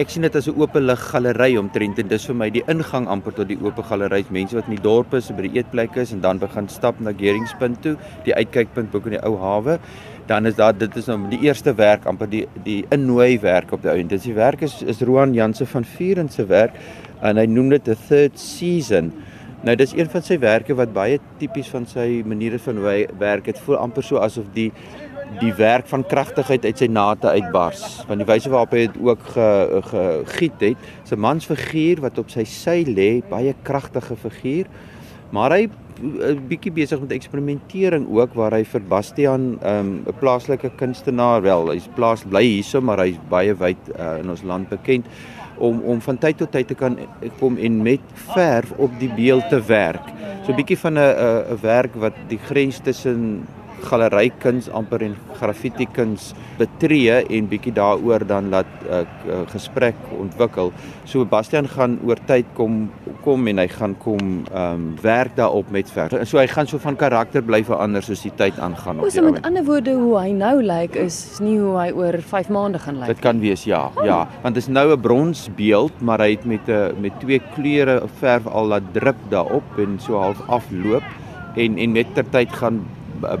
Ek sien dit as 'n oop lig galery omtrent en dis vir my die ingang amper tot die oop galery. Mense wat in die dorpe is, by die eetplekke is en dan begin stap na Geringspunt toe, die uitkykpunt bo in die ou hawe. Dan is daar dit is nou die eerste werk amper die die innooi werk op die ou en dis die werk is is Roan Janse van Vuren se werk en hy noem dit 'n third season. Nou dis een van sy werke wat baie tipies van sy maniere van werk. Dit voel amper so asof die die werk van kragtigheid uit sy nate uitbars. Want die wyse waarop hy dit ook gegiet ge, het, 'n mansfiguur wat op sy sy lê, baie kragtige figuur. Maar hy 'n eh, bietjie besig met eksperimentering ook waar hy vir Bastian ehm, 'n um, plaaslike kunstenaar, wel, hy's plaas bly hierso, maar hy's baie wyd uh, in ons land bekend om om van tyd tot tyd te kan kom en met verf op die beeld te werk. So 'n bietjie van 'n 'n werk wat die grens tussen galerykuns amper en graffiti kuns betree en bietjie daaroor dan laat 'n uh, uh, gesprek ontwikkel. So Bastian gaan oor tyd kom kom en hy gaan kom ehm um, werk daarop met verf. So hy gaan so van karakter bly verander soos die tyd aangaan op. So met ander woorde hoe hy nou lyk is nie hoe hy oor 5 maande gaan lyk. Dit kan wees ja, oh. ja, want dit is nou 'n bronsbeeld, maar hy het met 'n met twee kleure verf al laat drup daarop en so half afloop en en met ter tyd gaan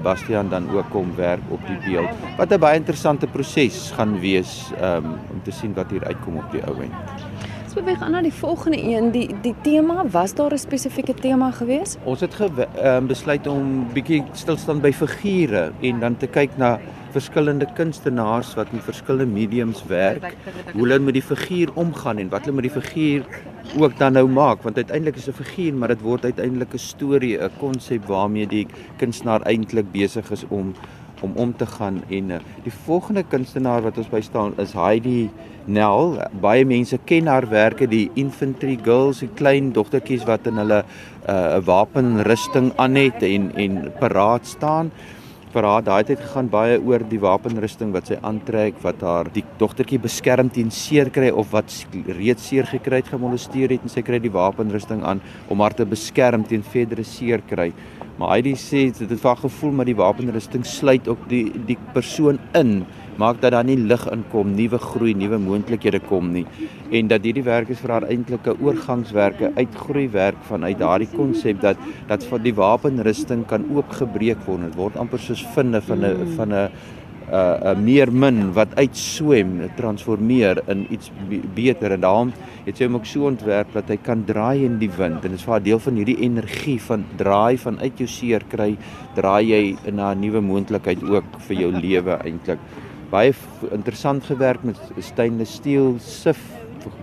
Bastian dan ook kom werk op die beeld. Wat 'n baie interessante proses gaan wees um, om te sien wat hier uitkom op die ou end. Ons beweeg aan na die volgende een. Die die tema, was daar 'n spesifieke tema gewees? Ons het ge, um, besluit om bietjie stilstaan by figure en dan te kyk na verskillende kunstenaars wat in verskillende mediums werk, hoe hulle met die figuur omgaan en wat hulle met die figuur ook dan nou maak want uiteindelik is 'n figuur maar dit word uiteindelik 'n storie, 'n konsep waarmee die kunstenaar eintlik besig is om om om te gaan en uh, die volgende kunstenaar wat ons by staan is Heidi Nel. Baie mense ken haar werke, die Infantry Girls, die klein dogtertjies wat in hulle eh, 'n uh, wapenrusting aan het en en paraat staan vir haar daai tyd gegaan baie oor die wapenrusting wat sy aantrek wat haar die dogtertjie beskerm teen seer kry of wat reeds seer gekry het gemolesteer het en sy kry die wapenrusting aan om haar te beskerm teen verdere seer kry. Maar hy sê dit het vir gevoel maar die wapenrusting sluit ook die die persoon in maak dat daar nie lig inkom, nuwe groei, nuwe moontlikhede kom nie en dat hierdie werk is vir haar eintlik 'n oorgangswerke, uitgroei werk vanuit daardie konsep dat dat van die wapenrusting kan oopgebreek word. Dit word amper soos vinne van 'n van 'n 'n uh, 'n meer min wat uitswem, transformeer in iets beter en daarom het sy hom ook so ontwerp dat hy kan draai in die wind. En dit is vir haar deel van hierdie energie van draai vanuit jou seer kry, draai jy na 'n nuwe moontlikheid ook vir jou lewe eintlik. Baie interessant gewerk met stainless steel sif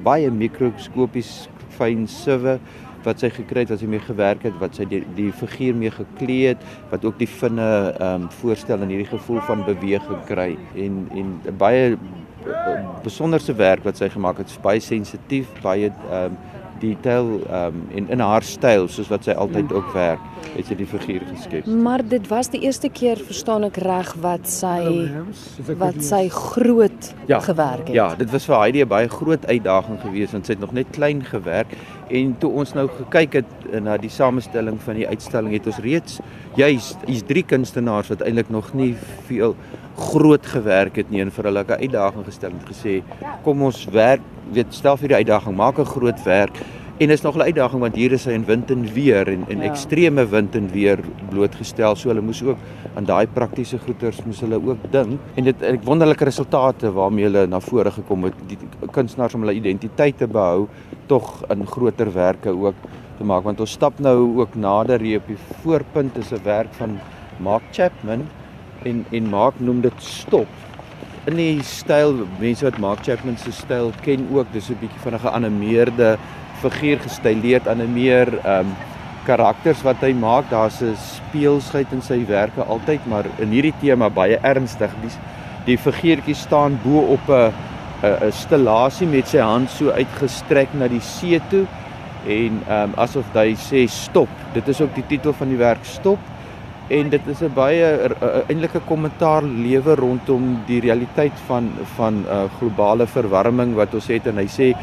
baie mikroskopies fyn siwe wat sy gekry het wat sy mee gewerk het wat sy die, die figuur mee geklee het wat ook die vinne ehm um, voorstel en hierdie gevoel van beweging kry. En en baie besonderse werk wat sy gemaak het baie sensitief baie ehm um, detail um en in haar styl soos wat sy altyd ook werk, het sy die figuur geskep. Maar dit was die eerste keer verstaan ek reg wat sy wat sy groot ja, gewerk het. Ja, dit was vir Heidi 'n baie groot uitdaging geweest want sy het nog net klein gewerk en toe ons nou gekyk het na die samestelling van die uitstalling het ons reeds juist hier's drie kunstenaars wat eintlik nog nie veel groot gewerk het nie en vir hulle 'n uitdaging gestel en gesê kom ons werk weet stel vir die uitdaging maak 'n groot werk. En is nog 'n uitdaging want hier is hy in wind en weer en en ja. ekstreme wind en weer blootgestel so hulle moes ook aan daai praktiese goeters moes hulle ook dink. En dit ek wonderlike resultate waarmee hulle na vore gekom het die kunstenaars om hulle identiteit te behou tog in groter werke ook te maak. Want ons stap nou ook nader hier op die voorpunt is 'n werk van Mark Chapman en en Mark noem dit stop. In die styl mense wat Mark Chapman se styl ken ook dis 'n bietjie van 'n geanimeerde figuur gestyleerd aan 'n meer ehm um, karakters wat hy maak. Daar's 'n speelsheid in sy werke altyd maar in hierdie tema baie ernstig. Die die figuurtjie staan bo op 'n 'n stellasie met sy hand so uitgestrek na die see toe. En ehm um, asof hy sê stop. Dit is ook die titel van die werk stop en dit is 'n baie eintlike kommentaar lewe rondom die realiteit van van uh, globale verwarming wat ons het. En hy sê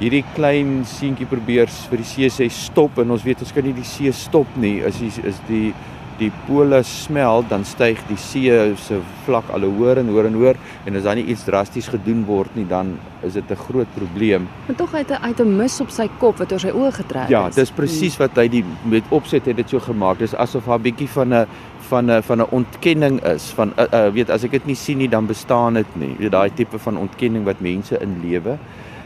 hierdie klein seentjie probeer vir die see sê stop en ons weet ons kan nie die see stop nie is die, is die die pole smelt, dan styg die see se vlak al hoër en hoër en hoër en as daar nie iets drasties gedoen word nie, dan is dit 'n groot probleem. Maar tog uit 'n uit 'n mis op sy kop wat oor sy oë getrek ja, is. Ja, dis presies wat hy die met opset het dit so gemaak. Dis asof haar bietjie van 'n van 'n van 'n ontkenning is van uh, uh, weet as ek dit nie sien nie dan bestaan dit nie. Jy weet daai tipe van ontkenning wat mense in lewe.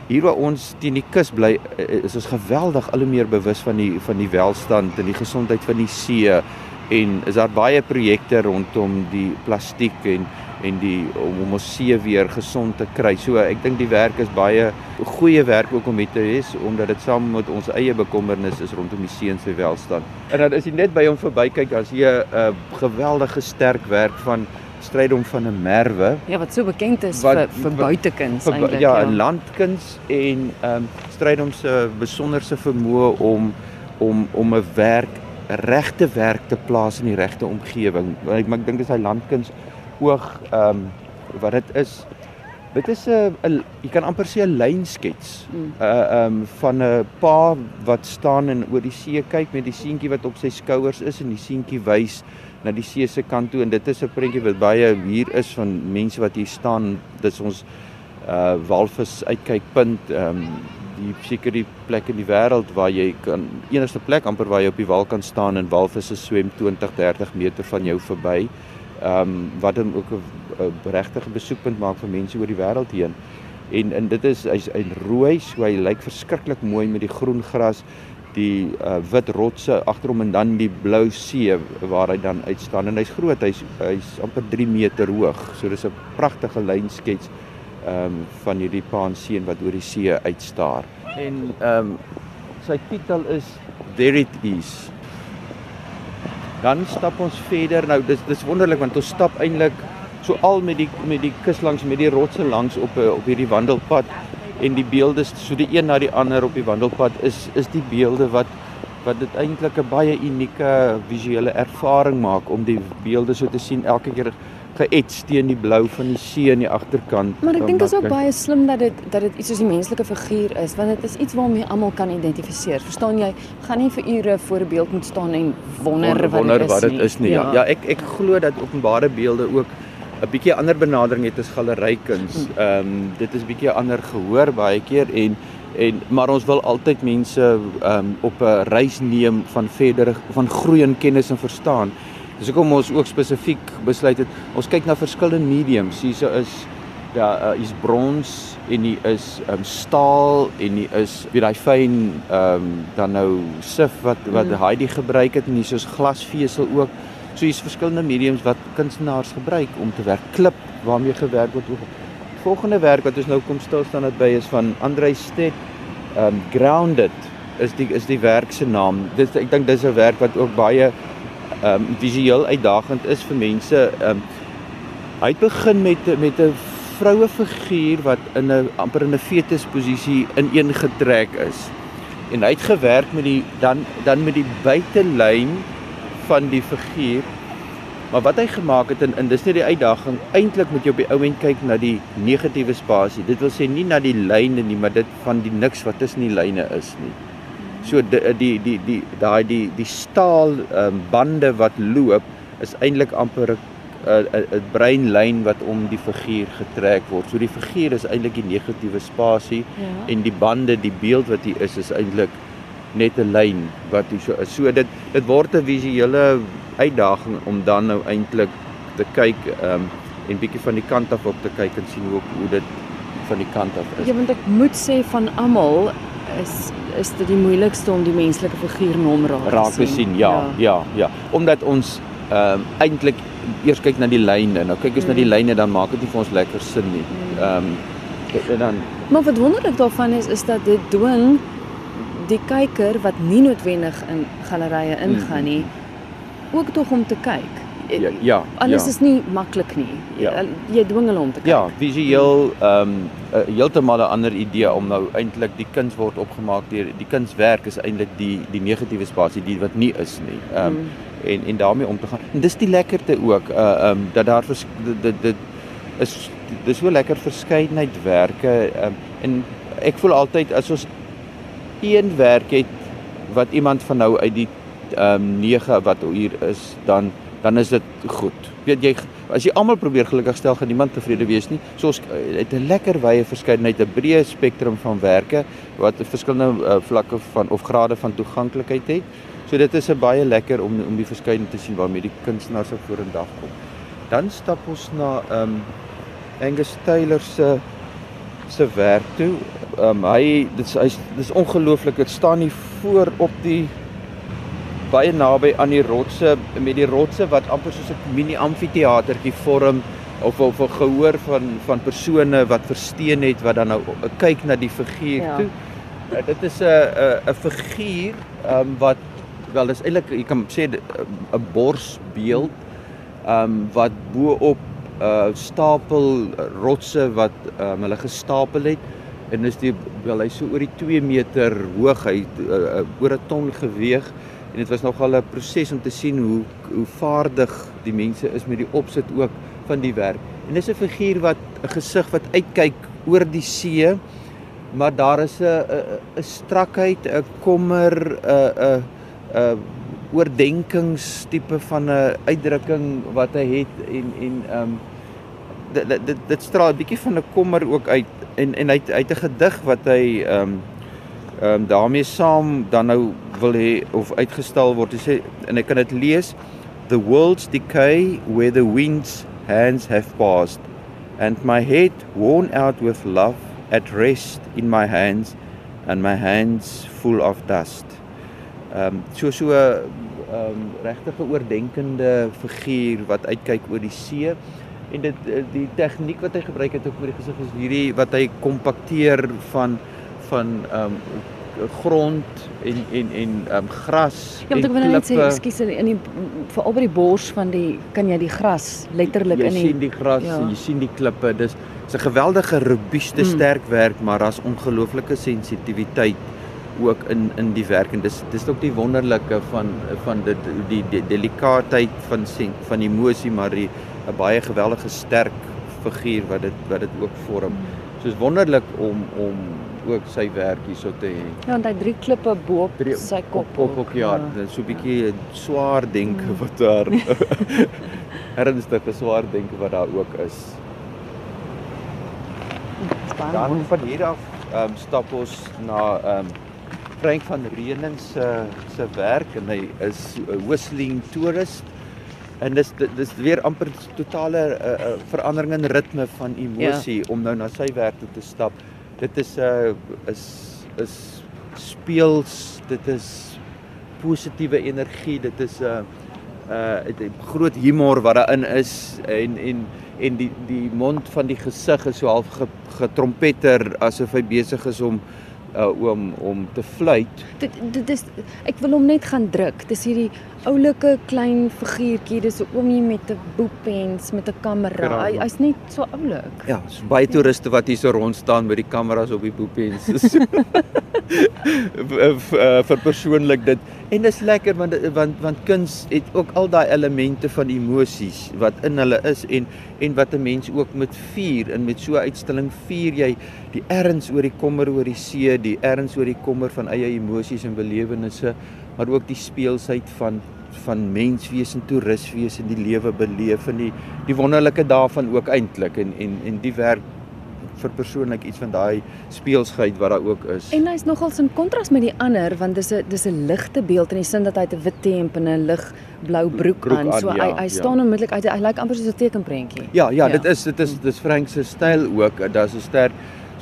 Hier waar ons teen die kus bly is ons geweldig al hoe meer bewus van die van die welstand en die gesondheid van die see en is daar baie projekte rondom die plastiek en en die om, om ons see weer gesond te kry. So ek dink die werk is baie goeie werk ook om met te hê omdat dit saam met ons eie bekommernis is rondom die see se welstand. En dan is jy net by hom verbykyk as jy 'n uh, geweldige sterk werk van strydom van 'n merwe. Ja, wat so bekend is wat, vir vir buitekuns eintlik. Ja, 'n ja. landkuns en ehm um, strydom se besonderse vermoë om om om 'n werk regte werk te plaas in die regte omgewing. Ek ek dink dis hy landkuns oog ehm um, wat dit is. Dit is 'n jy kan amper sê 'n lynskets. 'n mm. uh, ehm um, van 'n pa wat staan en oor die see kyk met die seentjie wat op sy skouers is en die seentjie wys na die see se kant toe en dit is 'n prentjie wat baie hier is van mense wat hier staan. Dis ons uh walvis uitkykpunt ehm um, die seker die plek in die wêreld waar jy kan enigste plek amper waar jy op die wal kan staan en walvisse swem 20 30 meter van jou verby ehm um, wat dan ook 'n regtige besoekpunt maak vir mense oor die wêreld heen. En en dit is hy's hy rooi, so hy lyk verskriklik mooi met die groen gras, die uh, wit rotse agter hom en dan die blou see waar hy dan uitstaan en hy's groot, hy's hy's amper 3 meter hoog. So dis 'n pragtige lynskets ehm um, van hierdie paanseën wat oor die see uitstaar. En ehm um, sy titel is There it is dan stap ons verder. Nou dis dis wonderlik want ons stap eintlik so al met die met die kus langs met die rotse langs op eh, op hierdie wandelpad en die beelde so die een na die ander op die wandelpad is is die beelde wat wat dit eintlik 'n baie unieke visuele ervaring maak om die beelde so te sien elke keer geets teen die blou van die see aan die agterkant. Maar ek dink dit is ook baie slim dat dit dat dit iets soos die menslike figuur is, want dit is iets waarmee almal kan identifiseer. Verstaan jy? Gaan nie vir ure voor 'n beeld moet staan en wonder, wonder wat dit is nie. Ja. ja, ek ek glo dat openbare beelde ook 'n bietjie ander benadering het as galerykuns. Hm. Ehm um, dit is bietjie ander gehoor baie keer en en maar ons wil altyd mense ehm um, op 'n reis neem van verdere van groei in kennis en verstaan. Dis hoekom ons ook spesifiek besluit het ons kyk na verskillende mediums. Hierso is ja, uh, is brons en hier is um, staal en hier is wie daai fyn ehm um, dan nou sif wat wat mm. Heidi gebruik het en hier is glasvesel ook. So hier's verskillende mediums wat kunstenaars gebruik om te werk. Klip waarmee gewerk word. Volgende werk wat ons nou kom stil staan dit by is van Andrei Stet um grounded is die is die werk se naam. Dit ek dink dis 'n werk wat ook baie ehm um, visueel uitdagend is vir mense. Ehm um, hy het begin met met 'n vroue figuur wat in 'n amper in 'n fetusposisie ineengetrek is. En hy het gewerk met die dan dan met die buitelyn van die figuur. Maar wat hy gemaak het en, en dis net die uitdaging, eintlik moet jy op die ou end kyk na die negatiewe spasie. Dit wil sê nie na die lyne nie, maar dit van die niks wat tussen die lyne is nie. So die die die die daai die die staal um, bande wat loop is eintlik amper 'n 'n breinlyn wat om die figuur getrek word. So die figuur is eintlik die negatiewe spasie ja. en die bande, die beeld wat hier is is eintlik net 'n lyn wat hier so is. So dit dit word 'n visuele uitdaging om dan nou eintlik te kyk um, en bietjie van die kant af op te kyk en sien hoe hoe dit van die kant af is. Ja, want ek moet sê van almal is is dit die moeilikste om die menslike figuur nom raak, raak te sien. Ja, ja, ja, ja. Omdat ons ehm um, eintlik eers kyk na die lyne. Nou kyk ons mm. na die mm. lyne dan maak dit nie vir ons lekker sin nie. Mm. Ehm um, en dan Maar wat wonderlik daarvan is is dat dit dwing die kyker wat nie noodwendig in gallerye ingaan mm. nie ook tog om te kyk. Ja, ja. Alles ja. is nie maklik nie. Ja. Jy dwing hulle om te kyk. Ja, visueel ehm um, heeltemal 'n ander idee om nou eintlik die kuns word opgemaak deur die kunswerk is eintlik die die negatiewe spasie die wat nie is nie. Ehm um, mm. en en daarmee om te gaan. En dis die lekkerte ook uh ehm um, dat daar vers, dit dit is dis so lekker verskeidenheidwerke ehm um, en ek voel altyd as ons een werk het wat iemand van nou uit die ehm um, 9 wat hier is, dan dan is dit goed. Weet jy as jy almal probeer gelukkig stel, gaan niemand tevrede wees nie. So ons eh, het 'n lekker wye verskeidenheid, 'n breë spektrum van werke wat verskillende uh, vlakke van of grade van toeganklikheid het. So dit is 'n baie lekker om om die verskeidenheid te sien waarmee die kunstenaars op vorendag kom. Dan stap ons na ehm um, Angus Taylor se se werk toe. Ehm um, hy dit is hy's dis ongelooflik. Dit staan nie voor op die baie naby aan die rotse met die rotse wat amper soos 'n mini amfitheatertjie vorm of of 'n gehoor van van persone wat versteen het wat dan nou kyk na die figuur ja. toe. Uh, dit is 'n 'n 'n figuur um, wat wel dis eintlik jy kan sê 'n borsbeeld um, wat bo op 'n uh, stapel rotse wat um, hulle gestapel het en is die wel hy so oor die 2 meter hoog hy uh, oor 'n ton geweeg en dit was nogal 'n proses om te sien hoe hoe vaardig die mense is met die opsit ook van die werk. En dis 'n figuur wat 'n gesig wat uitkyk oor die see, maar daar is 'n 'n strakheid, 'n kommer, 'n 'n 'n oordenkings tipe van 'n uitdrukking wat hy het en en ehm um, dit dit dit straal 'n bietjie van 'n kommer ook uit en en hy hy het 'n gedig wat hy ehm um, ehm um, daarmee saam dan nou wil hê of uitgestal word. Hy sê en ek kan dit lees The world's decay where the wind's hands have passed and my head worn out with love at rest in my hands and my hands full of dust. Ehm um, so so 'n um, ehm, regtig 'n oordenkende figuur wat uitkyk oor die see en dit die tegniek wat hy gebruik het ook oor die gesig is hierdie wat hy kompakteer van van ehm um, grond en en en ehm um, gras ja, en klippe. Ja, ek wil net sê ekskuus in die veral by die bors van die kan jy die gras letterlik in die Jy sien die gras ja. jy sien die klippe. Dis 'n geweldige robuuste mm. sterk werk, maar daar's ongelooflike sensitiwiteit ook in in die werk en dis dis ook die wonderlike van van dit die, die, die delikaatheid van van emosie maar die 'n baie geweldige sterk figuur wat dit wat dit ook vorm. Mm. Soos wonderlik om om ook sy werk hierso te hê. Ja, en hy drie klippe bo op sy kop. Op op ja, ja. so 'n bietjie swaar denke mm. wat daar ernstige swaar denke wat daar ook is. Dan van hier af ehm um, stap ons na ehm um, Frank van Reening se se werk en hy is 'n whistling tourist en dis dis weer amper totale uh, uh, verandering in ritme van emosie ja. om nou na sy werk toe te stap dit is 'n uh, is is speels dit is positiewe energie dit is 'n uh, 'n uh, groot humor wat daarin is en en en die die mond van die gesig is so half getrompeter asof hy besig is om uh, om om te fluit. Dit dit is ek wil hom net gaan druk. Dis hierdie oulike klein figuurtjie, dis 'n oomie met 'n boekpens met 'n kamera. Hy hy's net so oulik. Ja, so baie toeriste wat hier so rond staan met die kameras op die boekpens. vir persoonlik dit en dit is lekker want want want kuns het ook al daai elemente van emosies wat in hulle is en en wat 'n mens ook met vier en met so 'n uitstilling vier jy die erns oor die kommer oor die see die erns oor die kommer van eie emosies en belewennisse maar ook die speelsheid van van menswees en toeriswees en die lewe beleef en die die wonderlike daarvan ook eintlik en en en die werk vir persoonlik iets van daai speelsheid wat daar ook is. En hy's nogal in kontras met die ander want dis 'n dis 'n ligte beeld in die sin dat hy 'n wit hemp en 'n lig blou broek, broek aan. So aan, ja, hy hy ja. staan onmiddellik uit. Hy lyk amper soos 'n tekenprentjie. Ja, ja, ja, dit is dit is dis Frank se styl ook. Daar's 'n sterk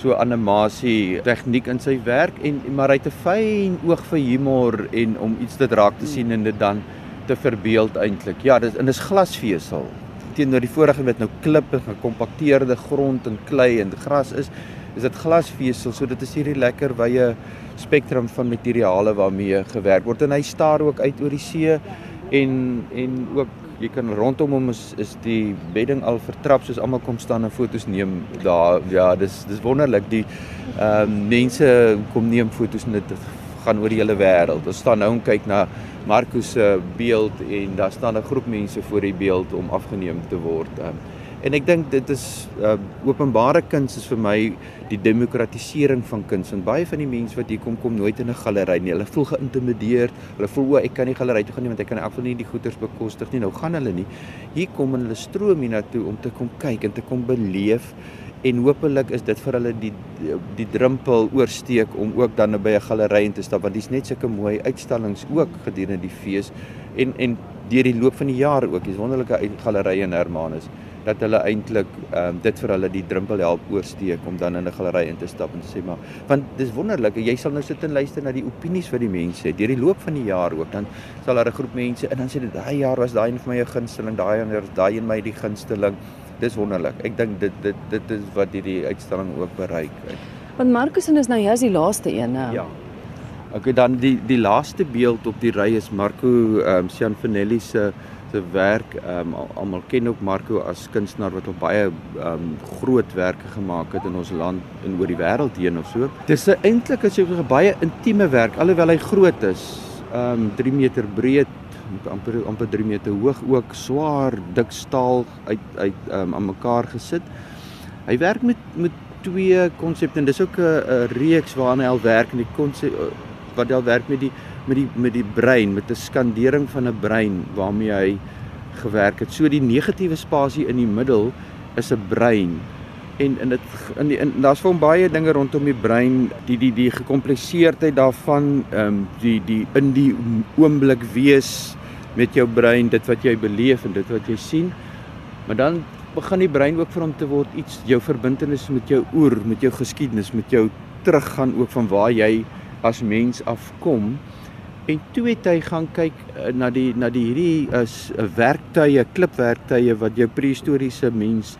so animasie tegniek in sy werk en maar hy het 'n fyn oog vir humor en om iets te raak te sien en dit dan te verbeeld eintlik. Ja, dis en dis glasvesel teenoor die vorige wat nou klip en gekompakteerde grond en klei en gras is, is dit glasvesel. So dit is hierdie lekker wye spektrum van materiale waarmee gewerk word en hy staar ook uit oor die see en en ook jy kan rondom hom is is die bedding al vertrap soos almal kom staan en fotos neem daar ja dis dis wonderlik die ehm um, mense kom neem fotos en dit gaan oor die hele wêreld. Ons staan nou en kyk na Markus se beeld en daar staan 'n groep mense voor die beeld om afgeneem te word. Um, En ek dink dit is uh, openbare kuns is vir my die demokratisering van kuns. En baie van die mense wat hier kom kom nooit in 'n galery nie. Hulle voel geïntimideer. Hulle voel o, ek kan nie galery toe gaan nie want ek kan in elk geval nie die goederes bekostig nie. Nou gaan hulle nie. Hier kom hulle stroom hiernatoe om te kom kyk en te kom beleef en hopelik is dit vir hulle die die drempel oorsteek om ook dan by 'n galery in te stap want dis net sulke mooi uitstallings ook gedurende die fees en en deur die loop van die jaar ook. Dis wonderlike galerye in Hermanus dat hulle eintlik ehm um, dit vir hulle die drempel help oorsteek om dan in 'n galery in te stap en sê maar want dis wonderlik jy sal nou sit en luister na die opinies wat die mense. Het deur die loop van die jaar ook dan sal daar 'n groep mense en dan sê dit daai jaar was daai een vir my 'n gunsteling daai ander daai een my die gunsteling. Dis wonderlik. Ek dink dit dit dit is wat hierdie uitstalling ook bereik want Marcus en is nou jy's die laaste een nou ja. Okay dan die die laaste beeld op die ry is Marco ehm um, Cianfanelli se se werk. Ehm um, almal ken ook Marco as kunstenaar wat op baie ehm um, groot werke gemaak het in ons land en oor die wêreld heen of so. Dis eintlik is 'n baie intieme werk alhoewel hy groot is. Ehm um, 3 meter breed amper amper 3 meter hoog ook swaar dik staal uit uit ehm um, aan mekaar gesit. Hy werk met met twee konsepte en dis ook 'n reeks waarna hy al werk en die konsep wat hy al werk met die met die met die brein met 'n skandering van 'n brein waarmee hy gewerk het. So die negatiewe spasie in die middel is 'n brein en in dit in die in daar's vir hom baie dinge rondom die brein, die die die gekompliseerdheid daarvan, ehm um, die die in die oomblik wees met jou brein, dit wat jy beleef en dit wat jy sien. Maar dan begin die brein ook vir hom te word iets jou verbintenis met jou oer, met jou geskiedenis, met jou teruggaan ook van waar jy as mens afkom. En toe het hy gaan kyk uh, na die na die hierdie is 'n uh, werktuie, klipwerktuie wat jou prehistoriese mens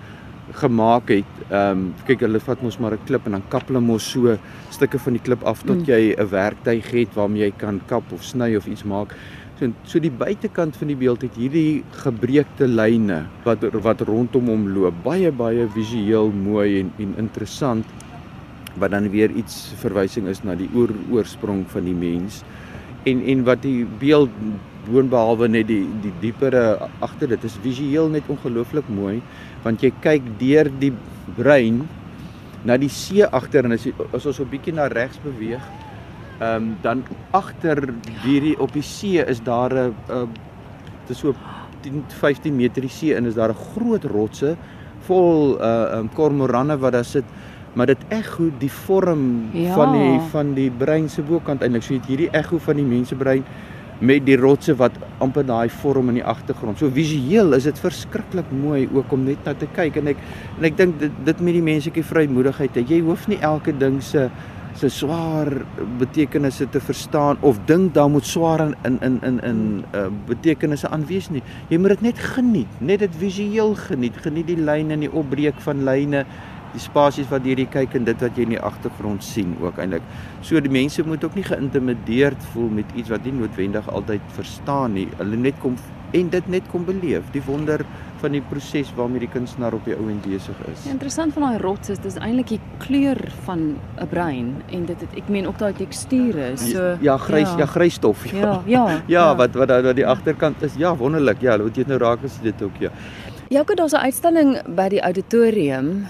gemaak het. Ehm um, kyk hulle vat mos maar 'n klip en dan kap hulle mos so stukke van die klip af tot mm. jy 'n werktuig het waarmee jy kan kap of sny of iets maak. So so die buitekant van die beeld het hierdie gebreekte lyne wat wat rondom hom loop. Baie baie visueel mooi en en interessant wat dan weer iets verwysing is na die oor, oorsprong van die mens en en wat die beeld boonbehalwe net die die diepere agter dit is visueel net ongelooflik mooi want jy kyk deur die brein na die see agter en as, as ons so 'n bietjie na regs beweeg ehm um, dan agter hierdie op die see is daar 'n dit is so 10 15 meter die see in is daar 'n groot rotse vol uh um, kormoranne wat daar sit maar dit ekho die vorm ja. van die van die brein se bokant eintlik so het hierdie ekho van die mensebrein met die rotse wat amper daai vorm in die agtergrond. So visueel is dit verskriklik mooi ook om net na te kyk en ek en ek dink dit dit met die menslike vrymoedigheid. Jy hoef nie elke ding se se swaar betekenisse te verstaan of dink daar moet swaar in in in in in uh, betekenisse aanwees nie. Jy moet dit net geniet, net dit visueel geniet. Geniet die lyne en die opbreek van lyne die spasies wat jy kyk en dit wat jy in die agtergrond sien ook eintlik. So die mense moet ook nie geïntimideerd voel met iets wat nie noodwendig altyd verstaan nie. Hulle net kom en dit net kom beleef, die wonder van die proses waarmee die kunstenaar op die ou en besig is. Ja, interessant van daai rots is dis eintlik die kleur van 'n brein en dit het ek meen ook daai teksture so ja grys ja, ja grys stof ja. Ja, ja, ja. ja, wat wat wat die agterkant is. Ja, wonderlik. Ja, wat jy nou raak is dit ook ja. Ja, ek het daar's 'n uitstalling by die auditorium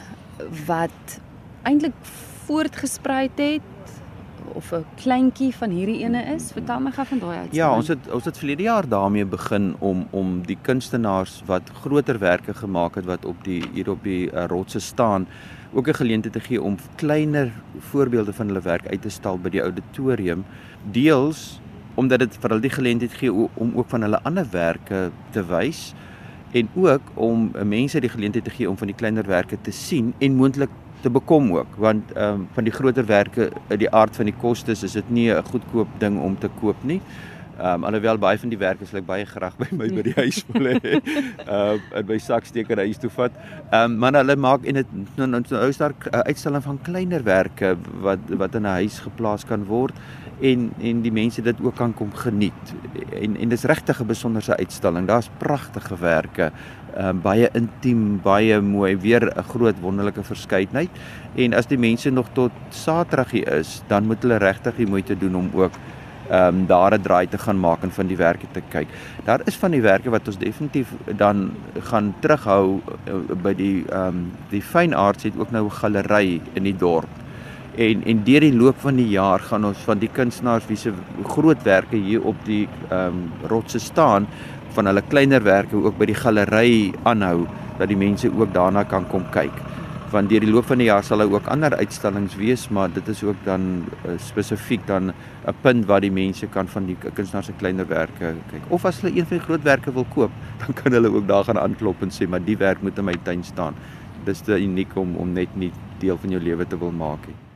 wat eintlik voortgesprei het of 'n kleintjie van hierdie ene is. Vertel my gou van daai uitstalling. Ja, ons het ons het verlede jaar daarmee begin om om die kunstenaars wat groter werke gemaak het wat op die hier op die uh, rotse staan ook 'n geleentheid te gee om kleiner voorbeelde van hulle werk uit te stal by die auditorium. Deels omdat dit vir hulle die geleentheid gee om ook van hulle ander werke te wys en ook om uh, mense die geleentheid te gee om van die kleinerwerke te sien en moontlik te bekom ook want ehm um, van die groter werke uit die aard van die kostes is dit nie 'n goedkoop ding om te koop nie. Ehm um, alhoewel baie van die werke sal ek baie graag by my by die huis wil hê. Ehm in my saksteker huis toe vat. Ehm um, maar hulle maak en dit nou nou is daar 'n uitstalling van kleinerwerke wat wat in 'n huis geplaas kan word en en die mense dit ook kan kom geniet. En en dis regtig 'n besonderse uitstalling. Daar's pragtigewerke, ehm um, baie intiem, baie mooi, weer 'n groot wonderlike verskeidenheid. En as die mense nog tot Saterdag hier is, dan moet hulle regtig die moeite doen om ook ehm um, daar 'n draai te gaan maak en van die werke te kyk. Daar is van die werke wat ons definitief dan gaan terughou uh, by die ehm um, die Fine Arts het ook nou 'n galery in die dorp. En en deur die loop van die jaar gaan ons van die kunstenaars wie se grootwerke hier op die ehm um, rotse staan van hulle kleiner werke ook by die galery aanhou dat die mense ook daarna kan kom kyk want deur die loop van die jaar sal daar ook ander uitstallings wees, maar dit is ook dan uh, spesifiek dan 'n punt waar die mense kan van die kunstenaars se kleinerwerke kyk. Of as hulle een van die grootwerke wil koop, dan kan hulle ook daar gaan aanklop en sê, "Maar die werk moet in my tuin staan." Dis te uniek om om net nie deel van jou lewe te wil maak nie.